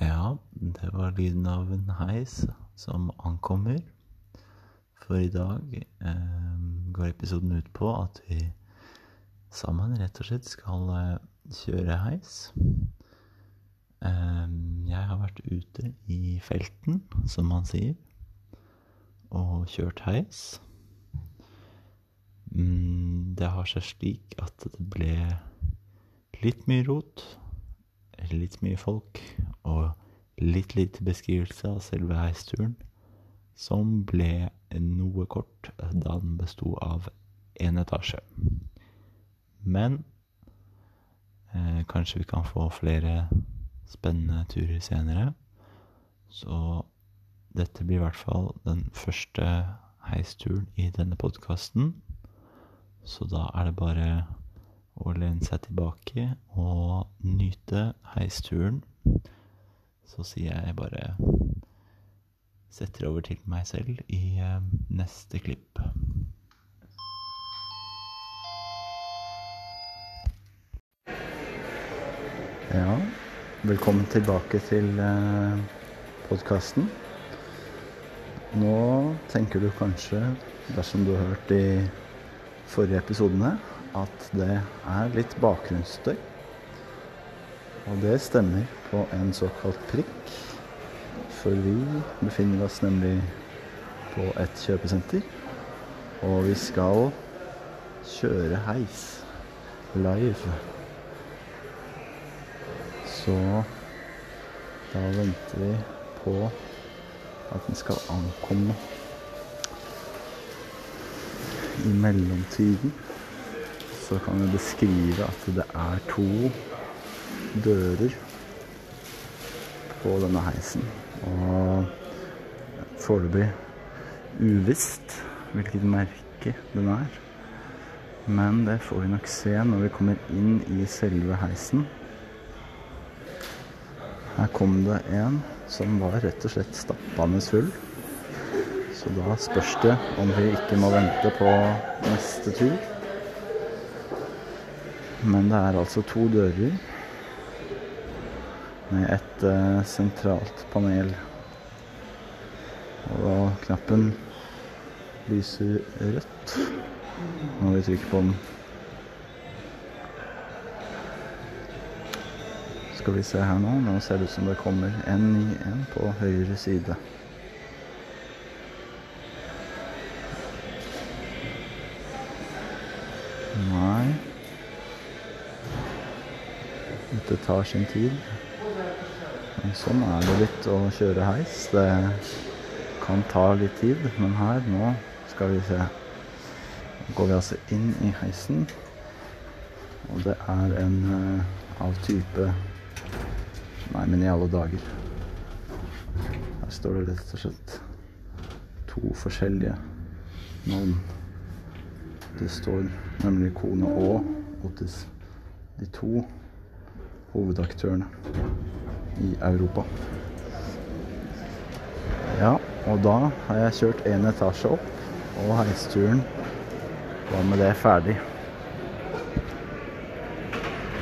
Ja, det var lyden av en heis som ankommer. For i dag eh, går episoden ut på at vi sammen rett og slett skal eh, kjøre heis. Eh, jeg har vært ute i felten, som man sier, og kjørt heis. Mm, det har seg slik at det ble litt mye rot, litt mye folk og litt lite beskrivelse av selve heisturen, som ble noe kort da den besto av én etasje. Men eh, kanskje vi kan få flere spennende turer senere. Så dette blir i hvert fall den første heisturen i denne podkasten. Så da er det bare å lene seg tilbake og nyte heisturen. Så sier jeg bare setter over til meg selv i eh, neste klipp. Ja, velkommen tilbake til eh, podkasten. Nå tenker du kanskje, dersom du har hørt de forrige episodene, at det er litt bakgrunnsstøy. Og det stemmer på en såkalt prikk. For vi befinner oss nemlig på et kjøpesenter. Og vi skal kjøre heis live. Så da venter vi på at den skal ankomme. I mellomtiden så kan vi beskrive at det er to dører på denne heisen. Og foreløpig uvisst hvilket merke den er. Men det får vi nok se når vi kommer inn i selve heisen. Her kom det en som var rett og slett stappende full. Så da spørs det om vi ikke må vente på neste tur. Men det er altså to dører med et uh, sentralt panel. Og knappen lyser rødt når vi trykker på den. Skal vi se her nå. Nå ser det ut som det kommer en ny en på høyre side. Nei Dette tar sin tid. Sånn er det litt å kjøre heis. Det kan ta litt tid, men her, nå skal vi se. Nå går vi altså inn i heisen, og det er en uh, av type Nei, men i alle dager. Her står det rett og slett to forskjellige navn. Det står nemlig Kone og Otis. De to hovedaktørene i Europa. Ja, og da har jeg kjørt én etasje opp, og heisturen var med det ferdig.